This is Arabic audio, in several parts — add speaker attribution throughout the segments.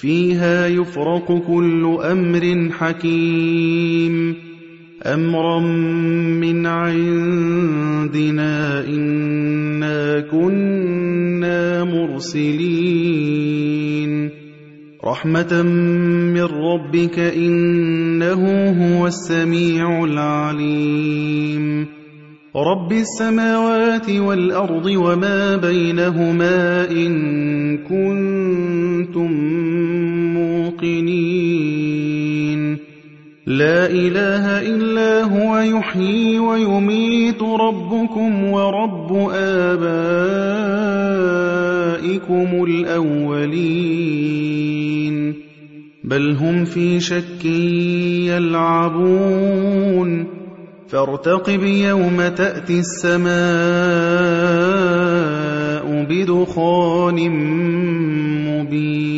Speaker 1: فيها يفرق كل أمر حكيم. أمرا من عندنا إنا كنا مرسلين. رحمة من ربك إنه هو السميع العليم. رب السماوات والأرض وما بينهما إن كنتم لا إله إلا هو يحيي ويميت ربكم ورب آبائكم الأولين. بل هم في شك يلعبون. فارتقب يوم تأتي السماء بدخان مبين.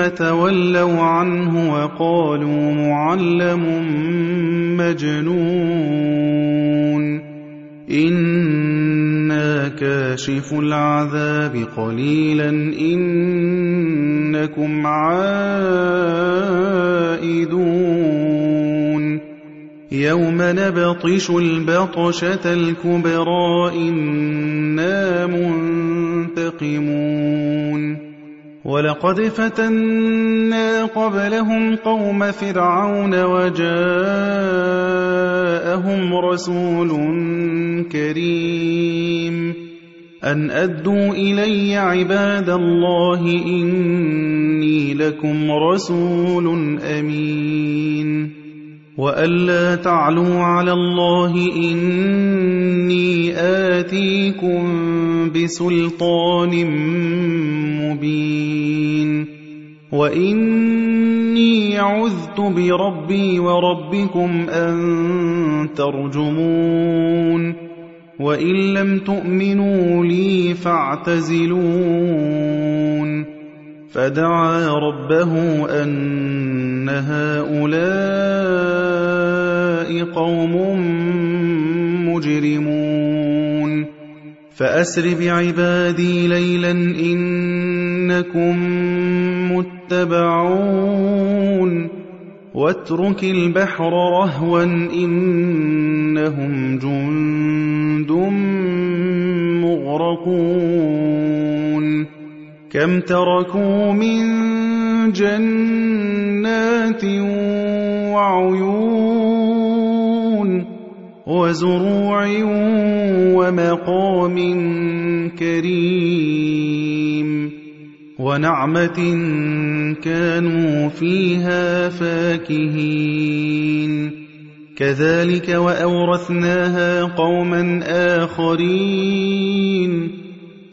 Speaker 1: ثم تولوا عنه وقالوا معلم مجنون. إنا كاشف العذاب قليلا إنكم عائدون. يوم نبطش البطشة الكبرى إنا منتقمون. ولقد فتنا قبلهم قوم فرعون وجاءهم رسول كريم. أن أدوا إلي عباد الله إني لكم رسول أمين. وألا تعلوا على الله إني آتيكم بسلطان مبين وإني عذت بربي وربكم أن ترجمون وإن لم تؤمنوا لي فاعتزلون فدعا ربه أن هؤلاء قوم مجرمون. فأسر بعبادي ليلا إنكم متبعون. واترك البحر رهوا إنهم جند مغرقون. كم تركوا من جنات وعيون وزروع ومقام كريم ونعمة كانوا فيها فاكهين. كذلك وأورثناها قوما آخرين.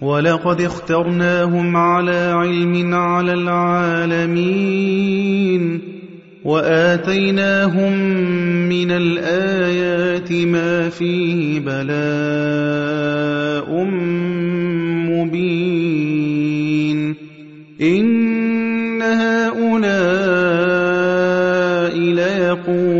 Speaker 1: ولقد اخترناهم على علم على العالمين وآتيناهم من الآيات ما فيه بلاء مبين إن هؤلاء ليقولون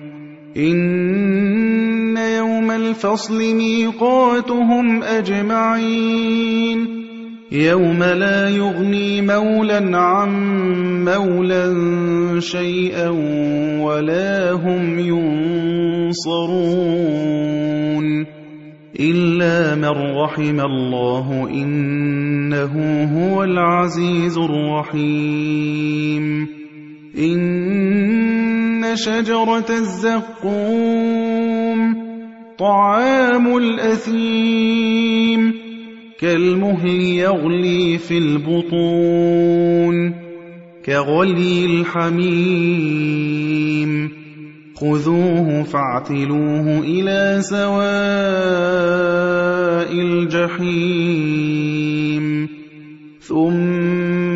Speaker 1: إن يوم الفصل ميقاتهم أجمعين. يوم لا يغني مولا عن مولا شيئا ولا هم ينصرون. إلا من رحم الله إنه هو العزيز الرحيم. إن شجرة الزقوم طعام الأثيم كالمهل يغلي في البطون كغلي الحميم. خذوه فاعتلوه إلى سواء الجحيم. ثم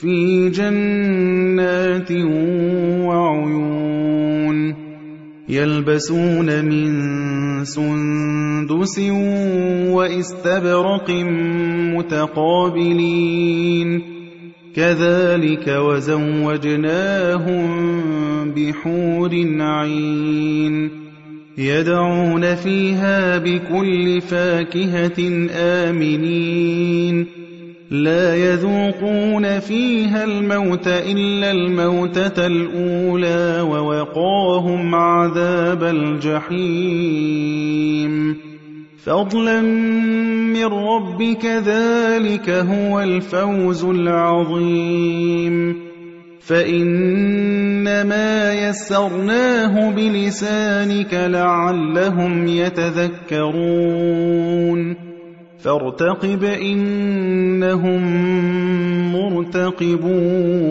Speaker 1: في جنات وعيون يلبسون من سندس واستبرق متقابلين كذلك وزوجناهم بحور عين يدعون فيها بكل فاكهة آمنين لا يذوقون فيها الموت إلا الموتة الأولى ووقاهم عذاب الجحيم. فضلا من ربك ذلك هو الفوز العظيم. فإنما يسرناه بلسانك لعلهم يتذكرون. فارتقب إنهم مرتقبون.